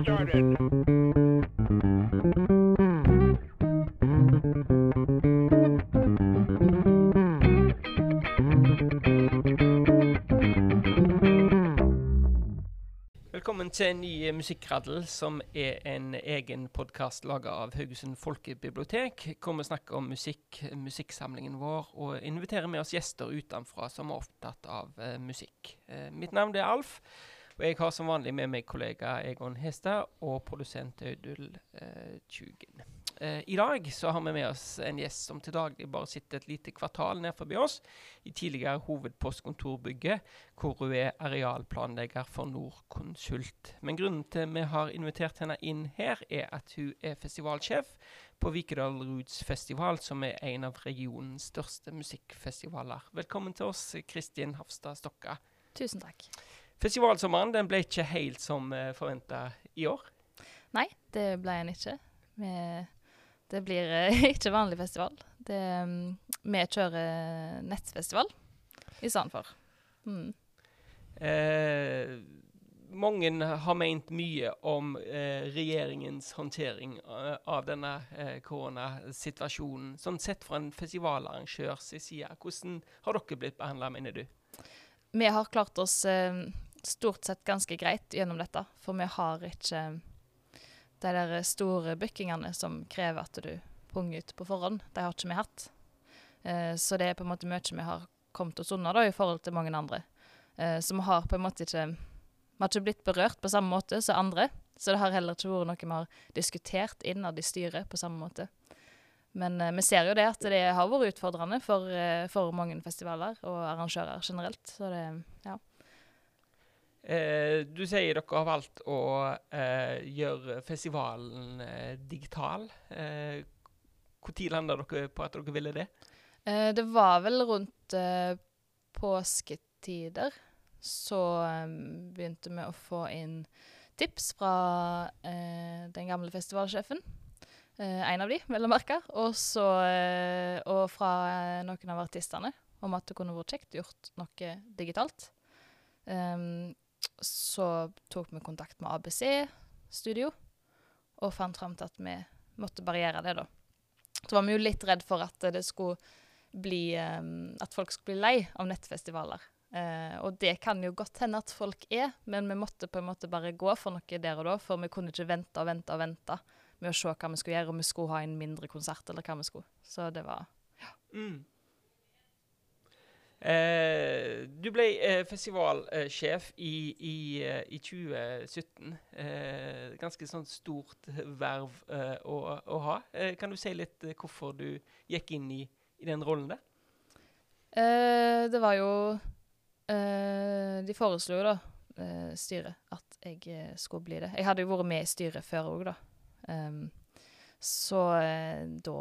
Velkommen til en ny eh, Musikkraddel, som er en egen podkast laga av Haugesund folkebibliotek, hvor vi snakker om musikk, musikksamlingen vår, og inviterer med oss gjester utenfra som er opptatt av uh, musikk. Uh, mitt navn er Alf, og jeg har som vanlig med meg kollega Egon Hestad og produsent Audun eh, Tjugen. Eh, I dag så har vi med oss en gjest som til daglig bare sitter et lite kvartal ned forbi oss, i tidligere hovedpostkontorbygget, hvor hun er arealplanlegger for Norconsult. Men grunnen til vi har invitert henne inn her, er at hun er festivalsjef på Vikedal Roots Festival, som er en av regionens største musikkfestivaler. Velkommen til oss, Kristin Hafstad Stokka. Tusen takk. Festivalsommeren den ble ikke helt som uh, forventa i år. Nei, det ble den ikke. Vi, det blir uh, ikke vanlig festival. Det, um, vi kjører nettfestival i stedet for. Mm. Eh, mange har ment mye om eh, regjeringens håndtering uh, av denne eh, koronasituasjonen. Sånn sett fra en festivalarrangørs side, hvordan har dere blitt behandla, mener du? Vi har klart oss eh, stort sett ganske greit gjennom dette, for vi har ikke de der store bookingene som krever at du punger ut på forhånd. De har ikke vi hatt. Eh, så det er på en måte mye vi har kommet oss unna da, i forhold til mange andre. Eh, så vi har på en måte ikke Vi har ikke blitt berørt på samme måte som andre. Så det har heller ikke vært noe vi har diskutert innad i styret på samme måte. Men eh, vi ser jo det at det har vært utfordrende for, eh, for mange festivaler og arrangører generelt. Så det, ja. Eh, du sier dere har valgt å eh, gjøre festivalen eh, digital. Eh, Når landa dere på at dere ville det? Eh, det var vel rundt eh, påsketider så eh, begynte vi å få inn tips fra eh, den gamle festivalsjefen. Eh, en av de, vel å merke. Og så eh, Og fra eh, noen av artistene om at det kunne vært kjekt gjort noe digitalt. Ehm, så tok vi kontakt med ABC Studio og fant fram til at vi måtte barriere det, da. Så var vi jo litt redd for at det skulle bli um, At folk skulle bli lei av nettfestivaler. Uh, og det kan jo godt hende at folk er, men vi måtte på en måte bare gå for noe der og da, for vi kunne ikke vente og vente og vente med å se hva vi skulle gjøre, om vi skulle ha en mindre konsert, eller hva vi skulle. Så det var Mm. Eh, du ble eh, festivalsjef i, i, eh, i 2017. Eh, ganske sånn stort verv eh, å, å ha. Eh, kan du si litt hvorfor du gikk inn i, i den rollen der? Det var jo De foreslo jo da, styret, at jeg skulle bli det. Jeg hadde jo vært med i styret før òg, da. Um, så da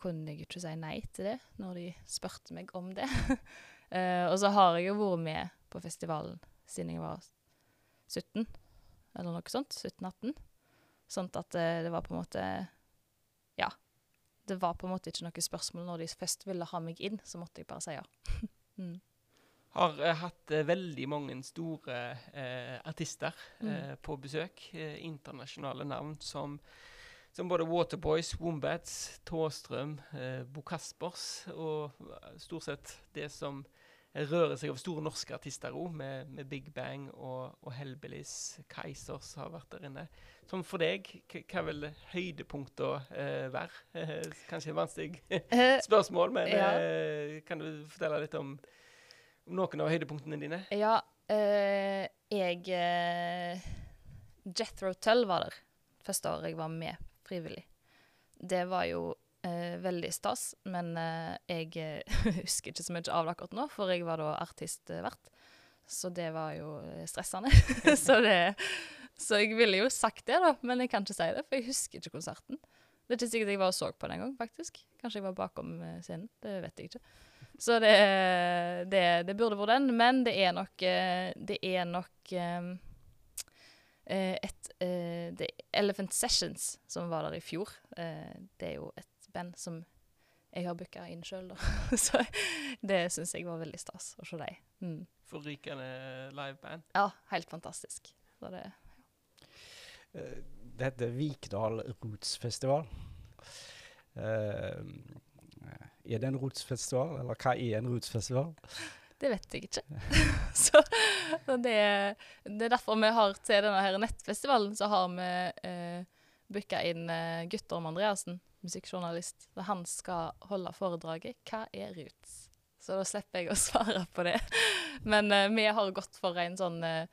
kunne jeg jo ikke si nei til det, når de spurte meg om det. Eh, og så har jeg jo vært med på festivalen siden jeg var 17, eller noe sånt. 17-18. Sånn at eh, det var på en måte Ja. Det var på en måte ikke noe spørsmål. Når de først ville ha meg inn, så måtte jeg bare si ja. mm. Har uh, hatt veldig mange store artister mm. på besøk. Internasjonale navn som, som både Waterboys, Wombats, Tåstrøm, eh, Bo Kaspers og eh, stort sett det som rører seg av store norske artister òg, med, med Big Bang og, og Hellbillies. Keisers har vært der inne. Som for deg, hva vil høydepunktene eh, være? Eh, kanskje et vanskelig Eh, spørsmål, men Ja. eh, kan du fortelle litt om, om noen av høydepunktene dine? Ja, eh, jeg Jethro Tull var der første året jeg var med frivillig. Det var jo eh, veldig stas, men eh, jeg eh, husker ikke så mye av det akkurat nå, for jeg var da artistvert. Så det var jo eh, stressende. så, det, så jeg ville jo sagt det, da, men jeg kan ikke si det, for jeg husker ikke konserten. Det er ikke sikkert jeg var og så på den engang, faktisk. Kanskje jeg var bakom eh, scenen. Det vet jeg ikke. Så det, det, det burde vært den, men det er nok Det er nok um, et eh, er Elephant Sessions, som var der i fjor. Eh, det er jo et band som jeg har booka inn sjøl, da. Så det syns jeg var veldig stas å se dem. Mm. Forrykende liveband. Ja, helt fantastisk. Så det ja. Det heter Vikdal Rootsfestival. Uh, er det en rootsfestival, eller hva er en rootsfestival? Det vet jeg ikke. så det, det er derfor vi har til denne her nettfestivalen, så har vi eh, booka inn eh, Guttorm Andreassen, musikkjournalist. Så han skal holde foredraget 'Hva er roots?' Så da slipper jeg å svare på det. Men eh, vi har gått for en sånn eh,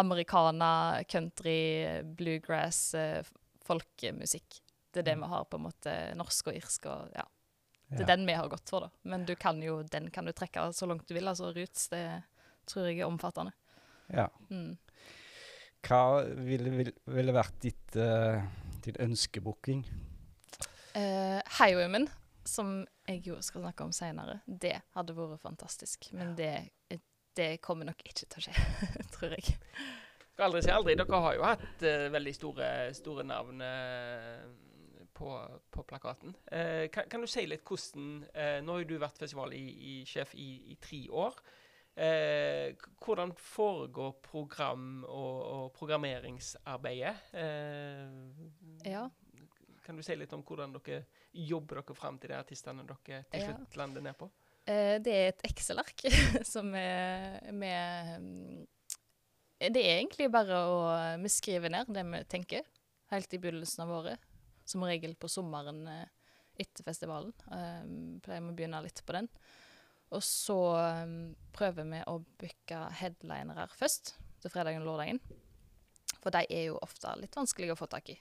americana, country, bluegrass, eh, folkemusikk. Det er det vi har, på en måte. Norsk og irsk og ja. Det er den vi har gått for, da. Men du kan jo, den kan du trekke så langt du vil. Altså roots, det tror jeg er omfattende. Ja. Mm. Hva ville, ville, ville vært ditt, uh, din ønskebooking? Uh, Highwomen, som jeg jo skal snakke om seinere, det hadde vært fantastisk. Men det, det kommer nok ikke til å skje, tror jeg. Skal aldri si aldri. Dere har jo hatt uh, veldig store, store navn eh, på, på plakaten. Eh, kan, kan du si litt hvordan eh, Nå har du vært festivalsjef i, i i, tre år. Eh, hvordan foregår program og, og programmeringsarbeidet? Eh, Ja. Kan du si litt om hvordan dere jobber dere fram til de artistene dere til Ja. slutt lander ned på? Eh, det er et Excel-ark som er med mm, Det er egentlig bare å Vi skriver ned det vi tenker, helt i begynnelsen av året. Som regel på sommeren eh, etter festivalen. Um, pleier vi å begynne litt på den. Og så um, prøver vi å booke headlinere først, til fredagen og lørdagen. For de er jo ofte litt vanskelige å få tak i.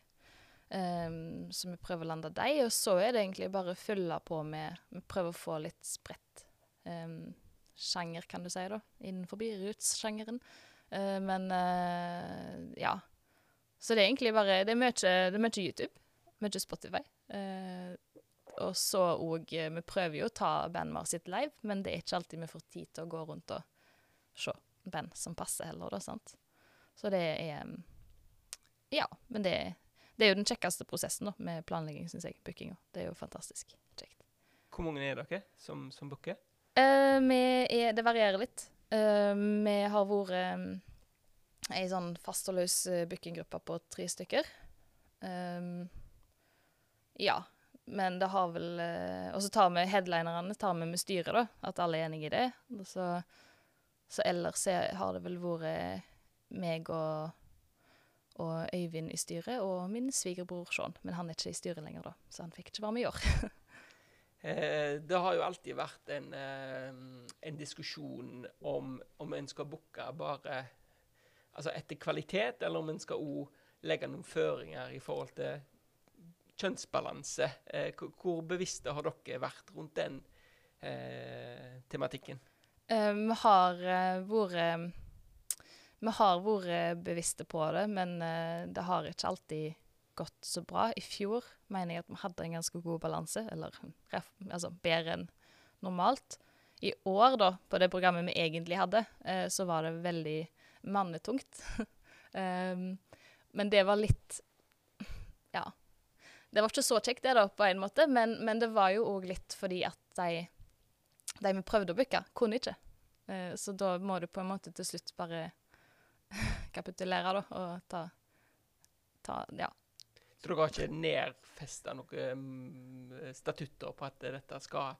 Um, så vi prøver å lande de, og så er det egentlig bare å fylle på med Vi prøver å få litt spredt sjanger, kan du si, da, innenfor roots-sjangeren. Uh, men uh, ja. Så det er egentlig bare Det er det er mye YouTube, mye Spotify. Uh, og så òg Vi prøver jo å ta bandet vårt sitt live, men det er ikke alltid vi får tid til å gå rundt og se band som passer heller, da, sant. Så det er um, Ja, men det det er jo den kjekkeste prosessen da, med planlegging, syns jeg. Bookinga. Det er jo fantastisk kjekt. Hvor mange er dere som, som booker? Eh, vi er, det varierer litt. Eh, vi har vært um, ei sånn fast og løs uh, bookinggruppe på tre stykker. Um, ja. Men det har vel eh, Og så tar vi headlinerne tar vi med styret, da. At alle er enige i det. Så, så ellers er, har det vel vært meg og og Øyvind i styret, og min svigerbror Sean. Men han er ikke i styret lenger, da, så han fikk ikke være med i år. Eh, det har jo alltid vært en, eh, en diskusjon om om en skal booke bare altså etter kvalitet, eller om en skal òg legge noen føringer i forhold til kjønnsbalanse. Eh, hvor- bevisste har dere vært rundt den eh, tematikken? Eh, vi har eh, vært Vi har vært bevisste på det, men eh, det har ikke alltid gått så bra. I fjor mener jeg at vi hadde en ganske god balanse, eller altså bedre enn normalt. I år, da, på det programmet vi egentlig hadde, eh, så var det veldig mannetungt. um, men det var litt. Det var ikke så kjekt, det, da, på en måte, men, men det var jo òg litt fordi at de, de vi prøvde å booke, kunne ikke. Eh, så da må du på en måte til slutt bare kapitulere, da, og ta, ta Ja. Så dere har ikke nedfesta noen mm, statutter på at dette skal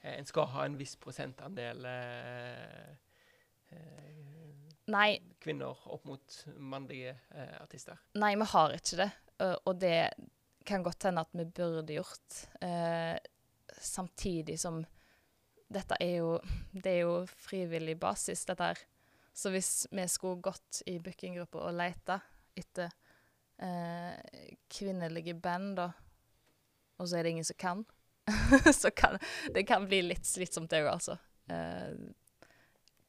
eh, En skal ha en viss prosentandel eh, eh, kvinner opp mot mannlige eh, artister? nei, vi har ikke det. og det kan godt hende at vi burde gjort. eh, samtidig som dette er jo Det er jo frivillig basis, dette her. Så hvis vi skulle gått i bookinggruppa og leita etter eh, kvinnelige band, da, og så er det ingen som kan, så kan det kan bli litt slitsomt, det òg, altså. Eh,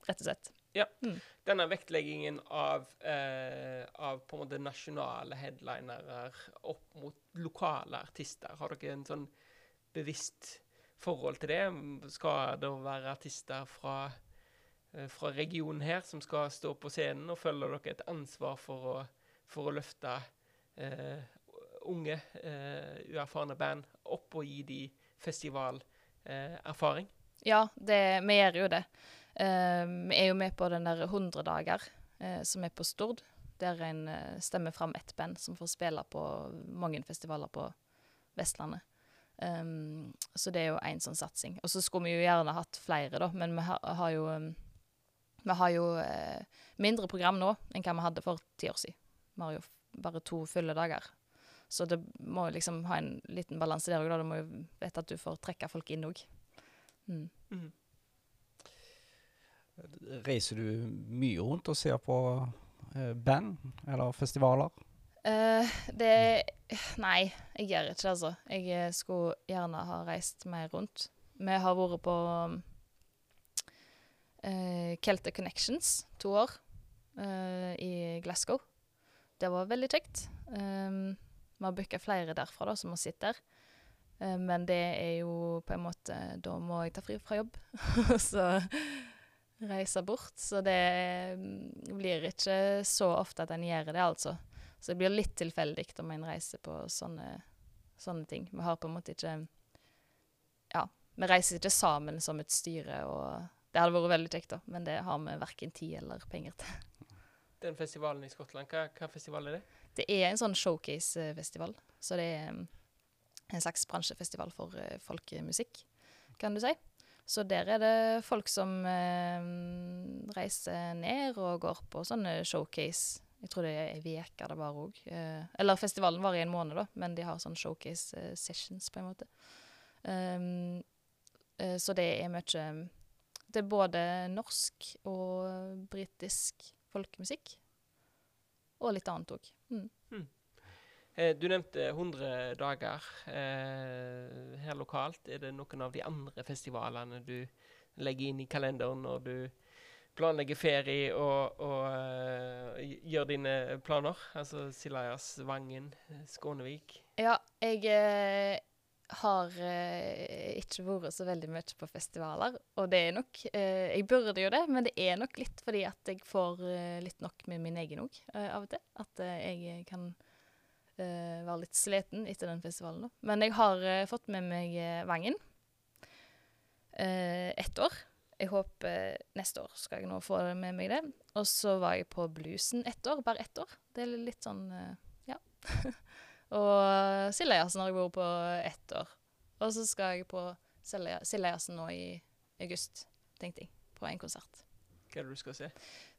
rett og slett. Denne vektleggingen av, eh, av på en måte nasjonale headlinere opp mot lokale artister, har dere en sånn bevisst forhold til det? Skal det være artister fra, eh, fra regionen her som skal stå på scenen, og føler dere et ansvar for å, for å løfte eh, unge, eh, uerfarne band opp og gi de festivalerfaring? Ja, det, vi gjør jo det. Eh, vi er jo med på den der 100 dager eh, som er på Stord. der en eh, stemmer fram ett band som får spille på mange festivaler på Vestlandet. Um, så det er jo én sånn satsing. Og så skulle vi jo gjerne hatt flere, da, men vi har, har jo um, Vi har jo uh, mindre program nå enn hva vi hadde for ti år siden. Vi har jo bare to fulle dager. Så det må jo liksom ha en liten balanse der òg, da. Du må jo vite at du får trekke folk inn òg. Mm. Mhm. Reiser du mye rundt og ser på eh, band eller festivaler? Uh, det Nei, jeg gjør ikke det, altså. Jeg eh, skulle gjerne ha reist mer rundt. Vi har vært på uh, Celtic Connections to år uh, i Glasgow. Det var veldig kjekt. Um, vi har booka flere derfra da, som har sittet der. Uh, men det er jo på en måte Da må jeg ta fri fra jobb. så reise bort. Så det mm, blir ikke så ofte at en gjør det, altså. Så det blir litt tilfeldig om en reiser på sånne, sånne ting. Vi har på en måte ikke Ja, vi reiser ikke sammen som et styre, og det hadde vært veldig kjekt, da, men det har vi verken tid eller penger til. Den festivalen i Skottland, hva, hva festival er det? Det er en sånn showcase-festival, så det er mm, en slags bransjefestival for eh, folkemusikk, kan du si. Så der er det folk som eh, reiser ned og går på sånne showcase. Jeg tror det er ei uke det var òg. Eh, eller festivalen varer i en måned, da, men de har sånn showcase eh, sessions, på en måte. Um, eh, så det er mye Det er både norsk og britisk folkemusikk. Og litt annet òg. Mm. Eh, du nevnte 100 dager eh, her lokalt. Er det noen av de andre festivalene du legger inn i kalenderen når du planlegger ferie og, og uh, gjør dine planer? Altså Silajas, Vangen, Skånevik. Ja, jeg eh, har eh, ikke vært så veldig mye på festivaler, og det er nok eh, Jeg burde jo det, men det er nok litt fordi at jeg får litt nok med min egen òg, av og til. At jeg kan eh, være litt sliten etter den festivalen, da. Men jeg har eh, fått med meg eh, Vangen Uh, ett år. Jeg håper neste år skal jeg nå få med meg det. Og så var jeg på Bluesen ett år, bare ett år. Det er litt sånn Ja. Og Sildajazzen har jeg vært på ett år. Og så skal jeg på Sildaja- Sildajazzen nå i august, tenkte jeg. På en konsert. Hva er det du skal se?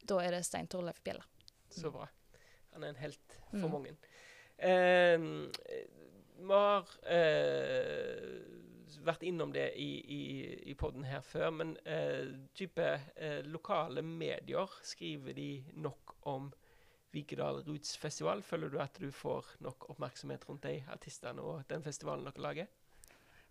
Da er det Stein Torleif Bjella. Så bra. Han er en helt for Mm. mange. Eh, vi har eh, vært innom det i, i, i podden her før, men eh, type eh, lokale medier, skriver de nok om Vikedal Roots Festival? Føler du at du får nok oppmerksomhet rundt de artistene og den festivalen dere lager?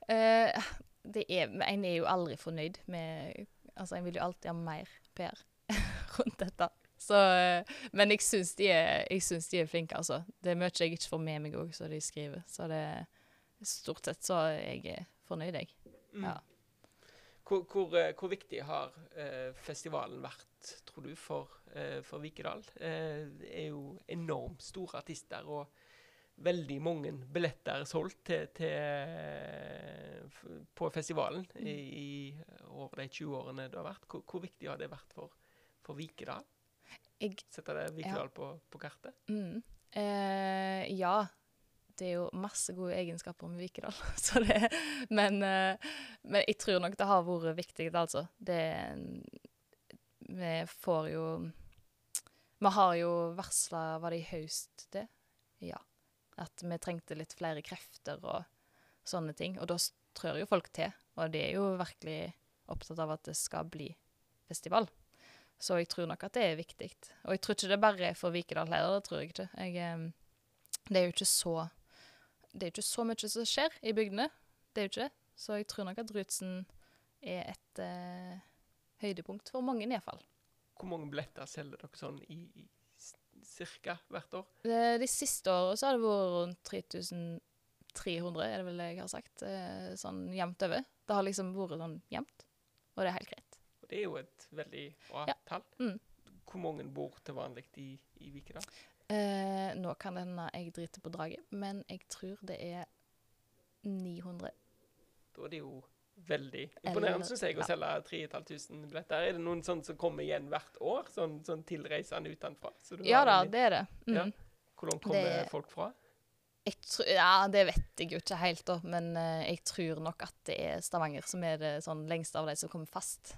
Det er, en er jo aldri fornøyd med Altså, en vil jo alltid ha mer PR rundt dette. Så, eh, men jeg syns de, de er flinke, altså. Det er mye jeg ikke får med meg òg, som de skriver. Så det Stort sett så er jeg eh, fornøyd, jeg. Mm. Ja. Hvor, hvor, eh, hvor viktig har eh, festivalen vært, tror du, for, eh, for Vikedal? Eh, det er jo enormt store artister og veldig mange billetter solgt til, til, på festivalen Mm. i, i over de 20 årene det har vært. Hvor, hvor viktig har det vært for, for Vikedal? Jeg Setter det Vikedal på, på kartet? Mm. Eh, ja. Det er jo masse gode egenskaper med Vikedal. Så det, men, eh, men jeg tror nok det har vært viktig, altså. Det Vi får jo Vi har jo varsla Var det i høst, det? Ja. At vi trengte litt flere krefter og sånne ting. Og da trør jo folk til. Og de er jo virkelig opptatt av at det skal bli festival. Så jeg tror nok at det er viktig. Og jeg tror ikke det bare er for Vikedal heller, det tror jeg ikke. Jeg, det er jo ikke så Det er jo ikke så mye som skjer i bygdene. Det er jo ikke det. Så jeg tror nok at Rutsen er et eh, høydepunkt for mange, iallfall. Hvor mange billetter selger dere sånn i, i cirka hvert år? De, de siste årene så har det vært rundt 3300, er det vel jeg har sagt. eh, Sånn jevnt over. Det har liksom vært sånn jevnt, og det er helt greit. Og det er jo et veldig bra Ja. Tall. Mm. Hvor mange bor til vanlig i, i Vikedal? Eh, nå kan det hende jeg driter på draget, men jeg tror det er 900. Da er det jo Veldig imponerende, syns jeg, å ja. selge 3500 billetter. Er det noen sånn som kommer igjen hvert år? Sånn, sånn tilreisende utenfra? Så du Ja da, litt... det er det. Mm. Ja. Hvor langt kommer Det- folk fra? Jeg tr ja, det vet jeg jo ikke helt, da. Men eh, jeg tror nok at det er Stavanger som er det sånn lengste av de som kommer fast.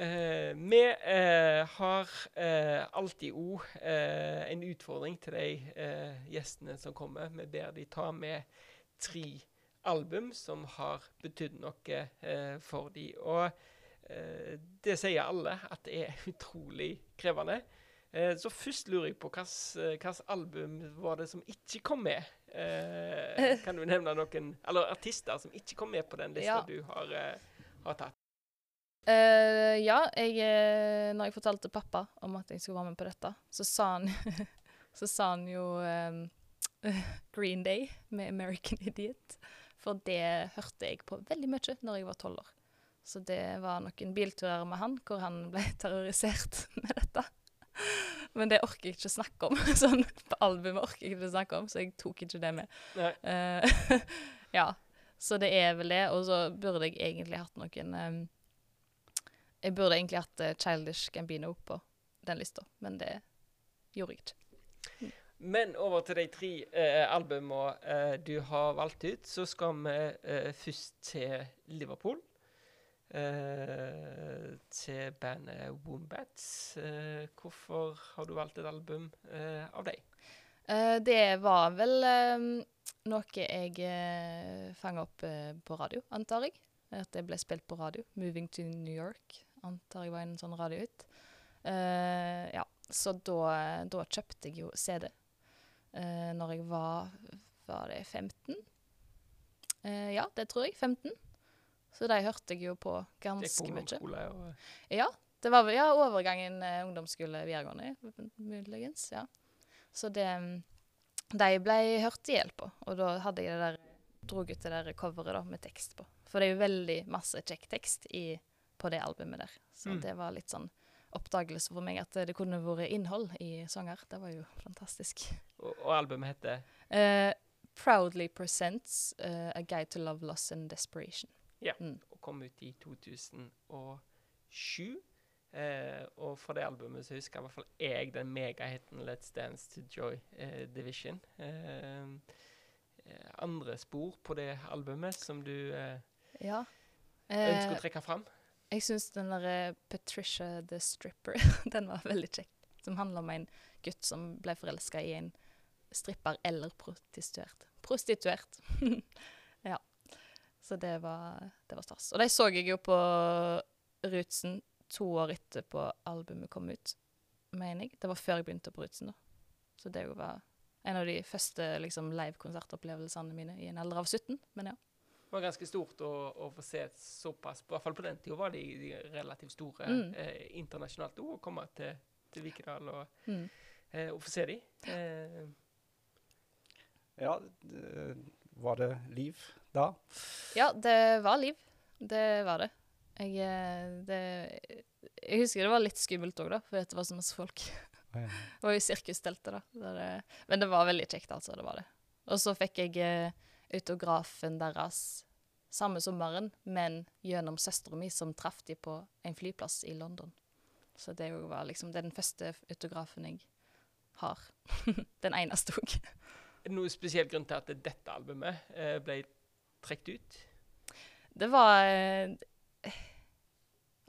Eh, vi eh, har eh, alltid òg eh, en utfordring til de eh, gjestene som kommer. Vi ber de ta med tre album som har betydd noe eh, for de. Og eh, det sier alle at det er utrolig krevende. Eh, så først lurer jeg på hvilket album var det som ikke kom med? Eh, kan du nevne noen Eller artister som ikke kom med på den lista Ja. du har, har tatt? Eh, ja, jeg, eh, når jeg fortalte pappa om at jeg skulle være med på dette, så sa han, så sa han jo um, Green Day med 'American Idiot'. For det hørte jeg på veldig mye når jeg var tolv år. Så det var noen bilturer med han hvor han ble terrorisert med dette. Men det orker jeg ikke snakke om. Sånn, på albumet orker jeg ikke snakke om, så jeg tok ikke det med. Eh, ja, så det er vel det. Og så burde jeg egentlig hatt noen eh, Jeg burde egentlig hatt eh, Childish Gambino på den lista, men det gjorde jeg ikke. Men over til de tre eh, albumene eh, du har valgt ut, så skal vi eh, først til Liverpool. Eh, til bandet Wombats. Eh, hvorfor har du valgt et album av dem? Eh, det var vel eh, noe jeg eh, fanga opp på radio, antar jeg. At det ble spilt på radio. 'Moving to New York' antar jeg var en sånn radio ut. Uh, ja, så da, da kjøpte jeg jo CD uh, når jeg var Var det 15? Uh, ja, det tror jeg. 15. Så de hørte jeg jo på ganske mye. ungdomsskole og Ja, det var vel ja, overgangen uh, ungdomsskole videregående, muligens. Ja. Så det De ble hørt i hjel på, og da hadde jeg det der drog ut det der coveret da, med tekst på. For det er jo veldig masse kjekk tekst i, på det albumet der. Så Mm. det var litt sånn oppdagelse for meg at det kunne vært innhold i sanger. Det var jo fantastisk. Og, og albumet heter Uh, Proudly presents uh, A Guide to Love, Loss and Desperation. Ja, og kom ut i 2007. Uh, og fra det albumet så husker i hvert fall jeg den megahiten Let's Dance to Joy eh, Division. Eh, eh, andre spor på det albumet som du eh, Ja. ønsker Eh, å trekke fram? Jeg syns den derre Patricia the Stripper, den var veldig kjekk. Som handler om en gutt som ble forelska i en stripper eller prostituert. Prostituert. ja. Så det var, det var stas. Og de så jeg jo på Rutsen to år etterpå albumet kom ut, mener jeg. Det var før jeg begynte på Rutsen, da. Så det var en av de første liksom, live-konsertopplevelsene mine i en alder av 17. Men ja. Det var ganske stort å, å få se såpass I hvert fall på den tida var de, de relativt store Mm. eh, internasjonalt òg, å komme til, til Vikedal og, Mm. eh, og få se de. Eh, Ja, det, var det liv da? Ja, det var liv. Det var det. Jeg, eh, det, jeg husker det var litt skummelt òg, da, for det var så masse folk. Ja. Det var jo sirkusteltet, da. Det, men det var veldig kjekt, altså. Det var det. Og så fikk jeg eh, autografen deres samme sommeren, men gjennom søstera mi, som traff de på en flyplass i London. Så det var liksom det er den første autografen jeg har. den eneste òg. noen spesiell grunn til at dette albumet eh, ble trukket ut? Det var eh,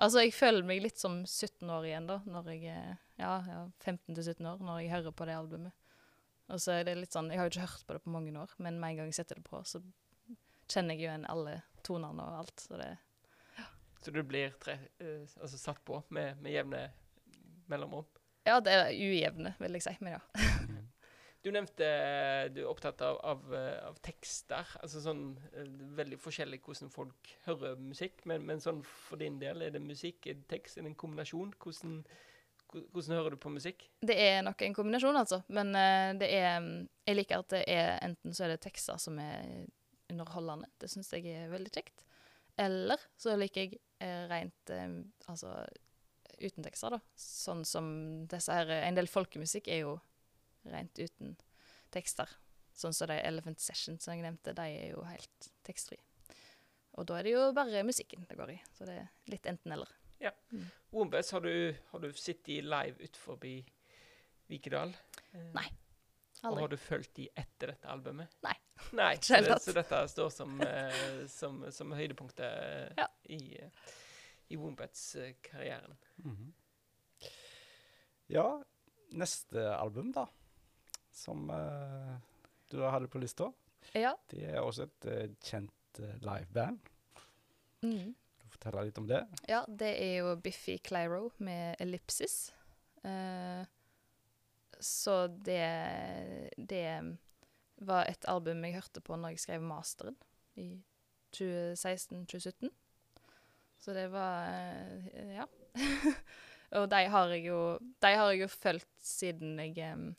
Altså, jeg føler meg litt som 17 år igjen, da, når jeg er ja, ja, 15 til 17 år, når jeg hører på det albumet. Og så er det litt sånn Jeg har jo ikke hørt på det på mange år, men med en gang jeg setter det på, så kjenner jeg jo igjen alle tonene og alt. Så det ja. Så du blir tre, uh, altså satt på med, med jevne mellomrom? Ja, det er ujevne, vil jeg si, men ja. Du nevnte du er opptatt av, av, eh, av tekster. altså sånn eh, Veldig forskjellig hvordan folk hører musikk. Men, men sånn for din del, er det musikk, er det tekst, er det en kombinasjon? Hvordan, hvor- hvordan hører du på musikk? Det er nok en kombinasjon, altså. Men uh, det er mm, Jeg liker at det er enten så er det tekster som er underholdende. Det syns jeg er veldig kjekt. Eller så liker jeg uh, rent uh, altså uten tekster, da. Sånn som disse her En del folkemusikk er jo rent uten tekster. Sånn som de Elephant Sessions som jeg nevnte, de er jo helt tekstfri. Og da er det jo bare musikken det går i. Så det er litt enten-eller. Wombats, har du, har du sittet live utenfor Vikedal? Nei. Aldri. Og har du fulgt de etter dette albumet? Nei. Nei, så, det, så dette står som, eh, som, som høydepunktet eh, Ja. i, eh, i Wombats-karrieren. Mhm. Ja, neste album, da, som uh, du hadde på lista, Ja. det er også et uh, kjent uh, liveband. Mm. Du forteller litt om det. Ja, det er jo Biffy Clyro med Ellipsis. Uh, så det Det var et album jeg hørte på når jeg skrev masteren i 2016-2017. Så det var uh, Ja. Og de har jeg jo De har jeg jo fulgt siden jeg um,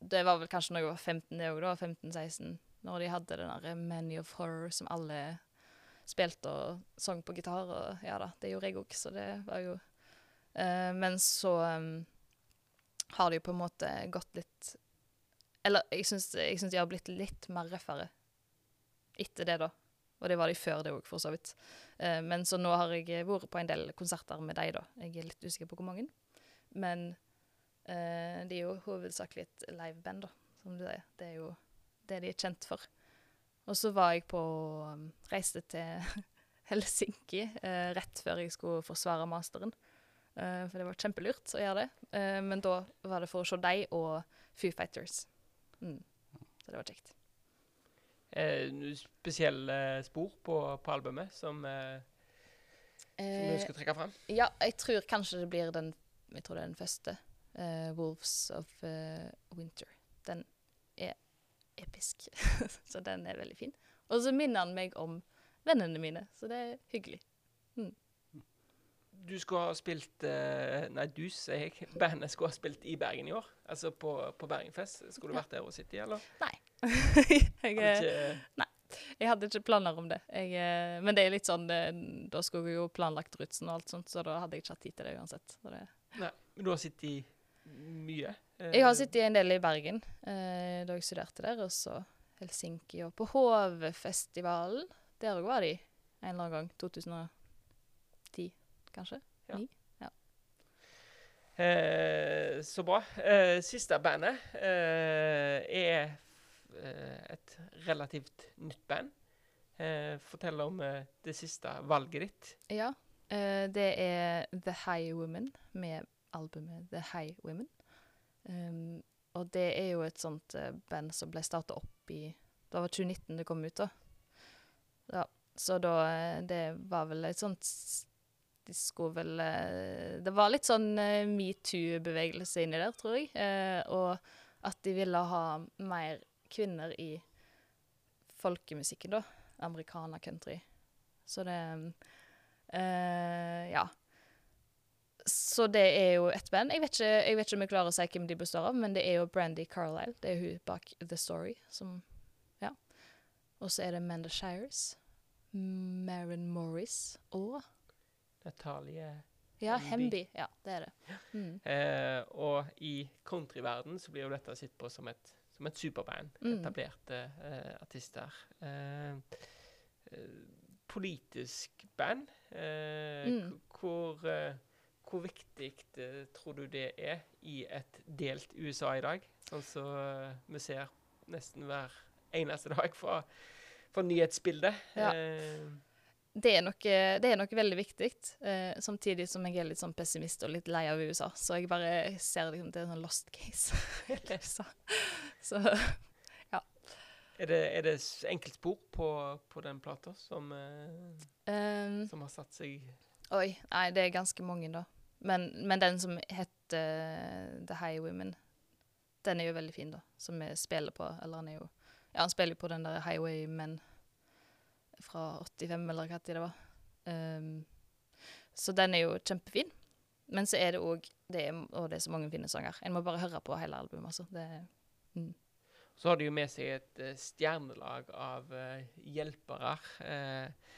Det var vel kanskje når jeg var 15, det òg, da. 15-16. Når de hadde den derre Many of Horror som alle spilte og sang på gitar, og ja da, det gjorde jeg òg, så det var jo uh, Men så um, har jo på en måte gått litt Eller jeg syns, jeg syns har blitt litt mer røffere etter det, da. Og det var de før det òg, for så vidt. Uh, men så nå har jeg vært på en del konserter med deg da. Jeg er litt usikker på hvor mange. Men uh, de er jo hovedsakelig et liveband, da, som du sier. Det er jo det de er kjent for. Og så var jeg på um, Reiste til Helsinki eh, rett før jeg skulle forsvare masteren. Eh, for det var kjempelurt å gjøre det. Eh, men da var det for å se deg og Foo Fighters. Mm. Så det var kjekt. Eh, spesielle spor på, på albumet som, eh, som du Eh, skal trekke fram? ja, jeg tror kanskje det blir den Jeg tror det er den første. eh, 'Wolves of eh, Winter'. Den er episk. så den er veldig fin. Og så minner han meg om vennene mine, så det er hyggelig. Du skulle ha spilt eh, Nei, du, sier jeg. Bandet skulle ha spilt i Bergen i år. Altså på, på Bergenfest. Skulle du vært der og sittet, eller? jeg, Hadde eh, ikke, Jeg hadde ikke planer om det. Jeg, eh, men det er litt sånn Da skulle jeg jo planlagt rutsen og alt sånt, så da hadde jeg ikke hatt tid til det uansett. Så det. nei, men du har sittet i mye? Eh, Jeg har sittet en del i Bergen eh, da jeg studerte der, og så Helsinki og på Hovefestivalen. Der òg var de en eller annen gang. 2010, kanskje. Eh, så bra. Eh, siste bandet eh, er eh, et relativt nytt band. Eh, fortell om eh, det siste valget ditt. Ja. eh, det er The High Women med albumet The High Women. Um, og det er jo et sånt uh, band som ble starta opp i Det var 2019 det kom ut, da. Ja, så da eh, Det var vel et sånt De skulle vel uh, Det var litt sånn uh, metoo-bevegelse inni der, tror jeg. Og at de ville ha mer kvinner i folkemusikken, da. Americana country. Så det eh, Ja. Så det er jo ett band. Jeg vet, ikke, jeg vet ikke om jeg klarer å si hvem de består av, men det er jo Brandy Carlisle. Det er hun bak The Story. Som, ja. Og så er det Amanda Shires, Maren Morris og Natalie Ja, Hemby. Hemby. Ja, det er det. Mm. Eh, og i countryverden så blir jo dette sett på som et, som et superband. Mm. Etablerte eh, artister. Eh, eh, politisk band. Eh, Mm. Hvor, eh, hvor viktig eh, tror du det er i et delt USA i dag? Sånn som eh, vi ser nesten hver eneste dag fra, fra nyhetsbildet. Ja. Eh, Det er nok, det er nok veldig viktig, eh, samtidig som jeg er litt sånn pessimist og litt lei av USA. Så jeg bare ser liksom det er en sånn lost case. så ja. Er, det, er det enkeltspor på, på den plata som, eh, um, som har satt seg Oi, nei, det er ganske mange, da. Men, men den som heter eh, The High Women, den er jo veldig fin, da. Som vi spiller på. Eller han er jo Ja, han spiller på den der Highwaymen fra 85, eller hva tid det var. Um, så den er jo kjempefin. Men så er det òg det, Og det er så mange fine sanger. En må bare høre på hele albumet, altså. Det mm. Så har de jo med seg et uh, stjernelag av uh, hjelpere. Eh,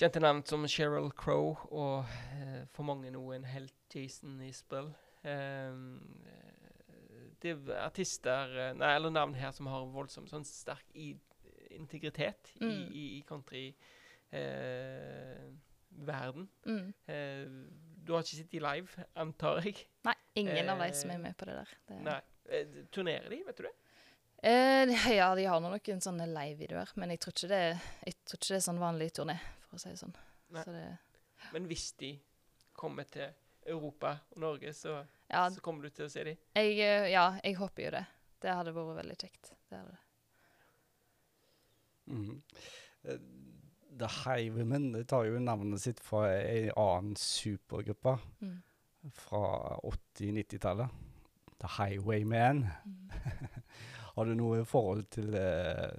kjente navn som Sheryl Crow og eh, for mange nå en helt Jason Isbell. Eh, det er artister eh, Nei, eller navn her som har voldsomt sånn sterk i, integritet i, Mm. i, i country eh, verden. Mm. Eh, du har ikke sittet live, antar jeg? Nei, ingen av de som Eh, er med på det der. Det, Nei. Eh, turnerer de, vet du det? Eh, ja, de har noen sånne live-videoer, men jeg tror, ikke det, jeg tror ikke det er sånn vanlig turné, for å si det sånn. Så det, Men hvis de kommer til Europa og Norge, så, ja, så kommer du til å se dem? jeg, eh, ja, jeg håper jo det. Det hadde vært veldig kjekt. Det hadde det. Mhm. Eh, The Highwaymen det tar jo navnet sitt fra en annen supergruppe Mm. fra 80-90-tallet. The Highwayman. Mm. Har du noe forhold til uh,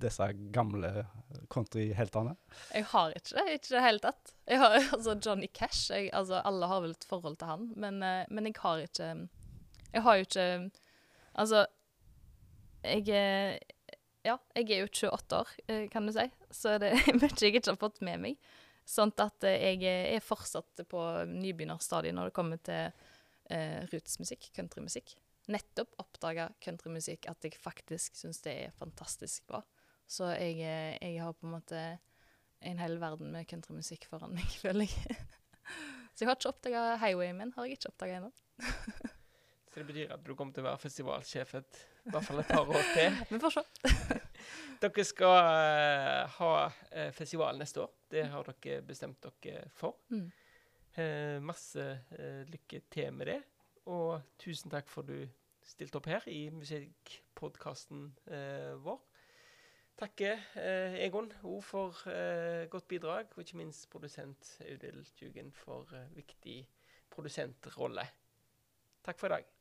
disse gamle countryheltene? Jeg har ikke det, ikke i det hele tatt. Har, altså Johnny Cash, jeg, altså alle har vel et forhold til han, men, eh, men jeg har ikke Jeg har jo ikke Altså, jeg er Ja, jeg er jo 28 år, eh, kan du si, så det er mye jeg ikke har fått med meg. Sånn at eh, jeg er fortsatt på nybegynnerstadiet når det kommer til eh, rootsmusikk, countrymusikk. Nettopp oppdaga countrymusikk at jeg faktisk syns det er fantastisk bra. Så jeg, eh, jeg har på en måte en hel verden med countrymusikk foran meg, føler jeg. Så jeg har ikke oppdaga Highwaymen. Har jeg ikke oppdaga ennå. Så det betyr at du kommer til å være festivalsjef et, i hvert fall et par år til. Vi får se. Dere skal uh, ha uh, festival neste år. Det har dere bestemt dere for. Mm. Uh, masse lykke til med det. Og tusen takk for du stilte opp her i musikkpodkasten vår. Takker eh, Egon òg for eh, godt bidrag, og ikke minst produsent Audhild Tjugen for eh, viktig produsentrolle. Takk for i dag.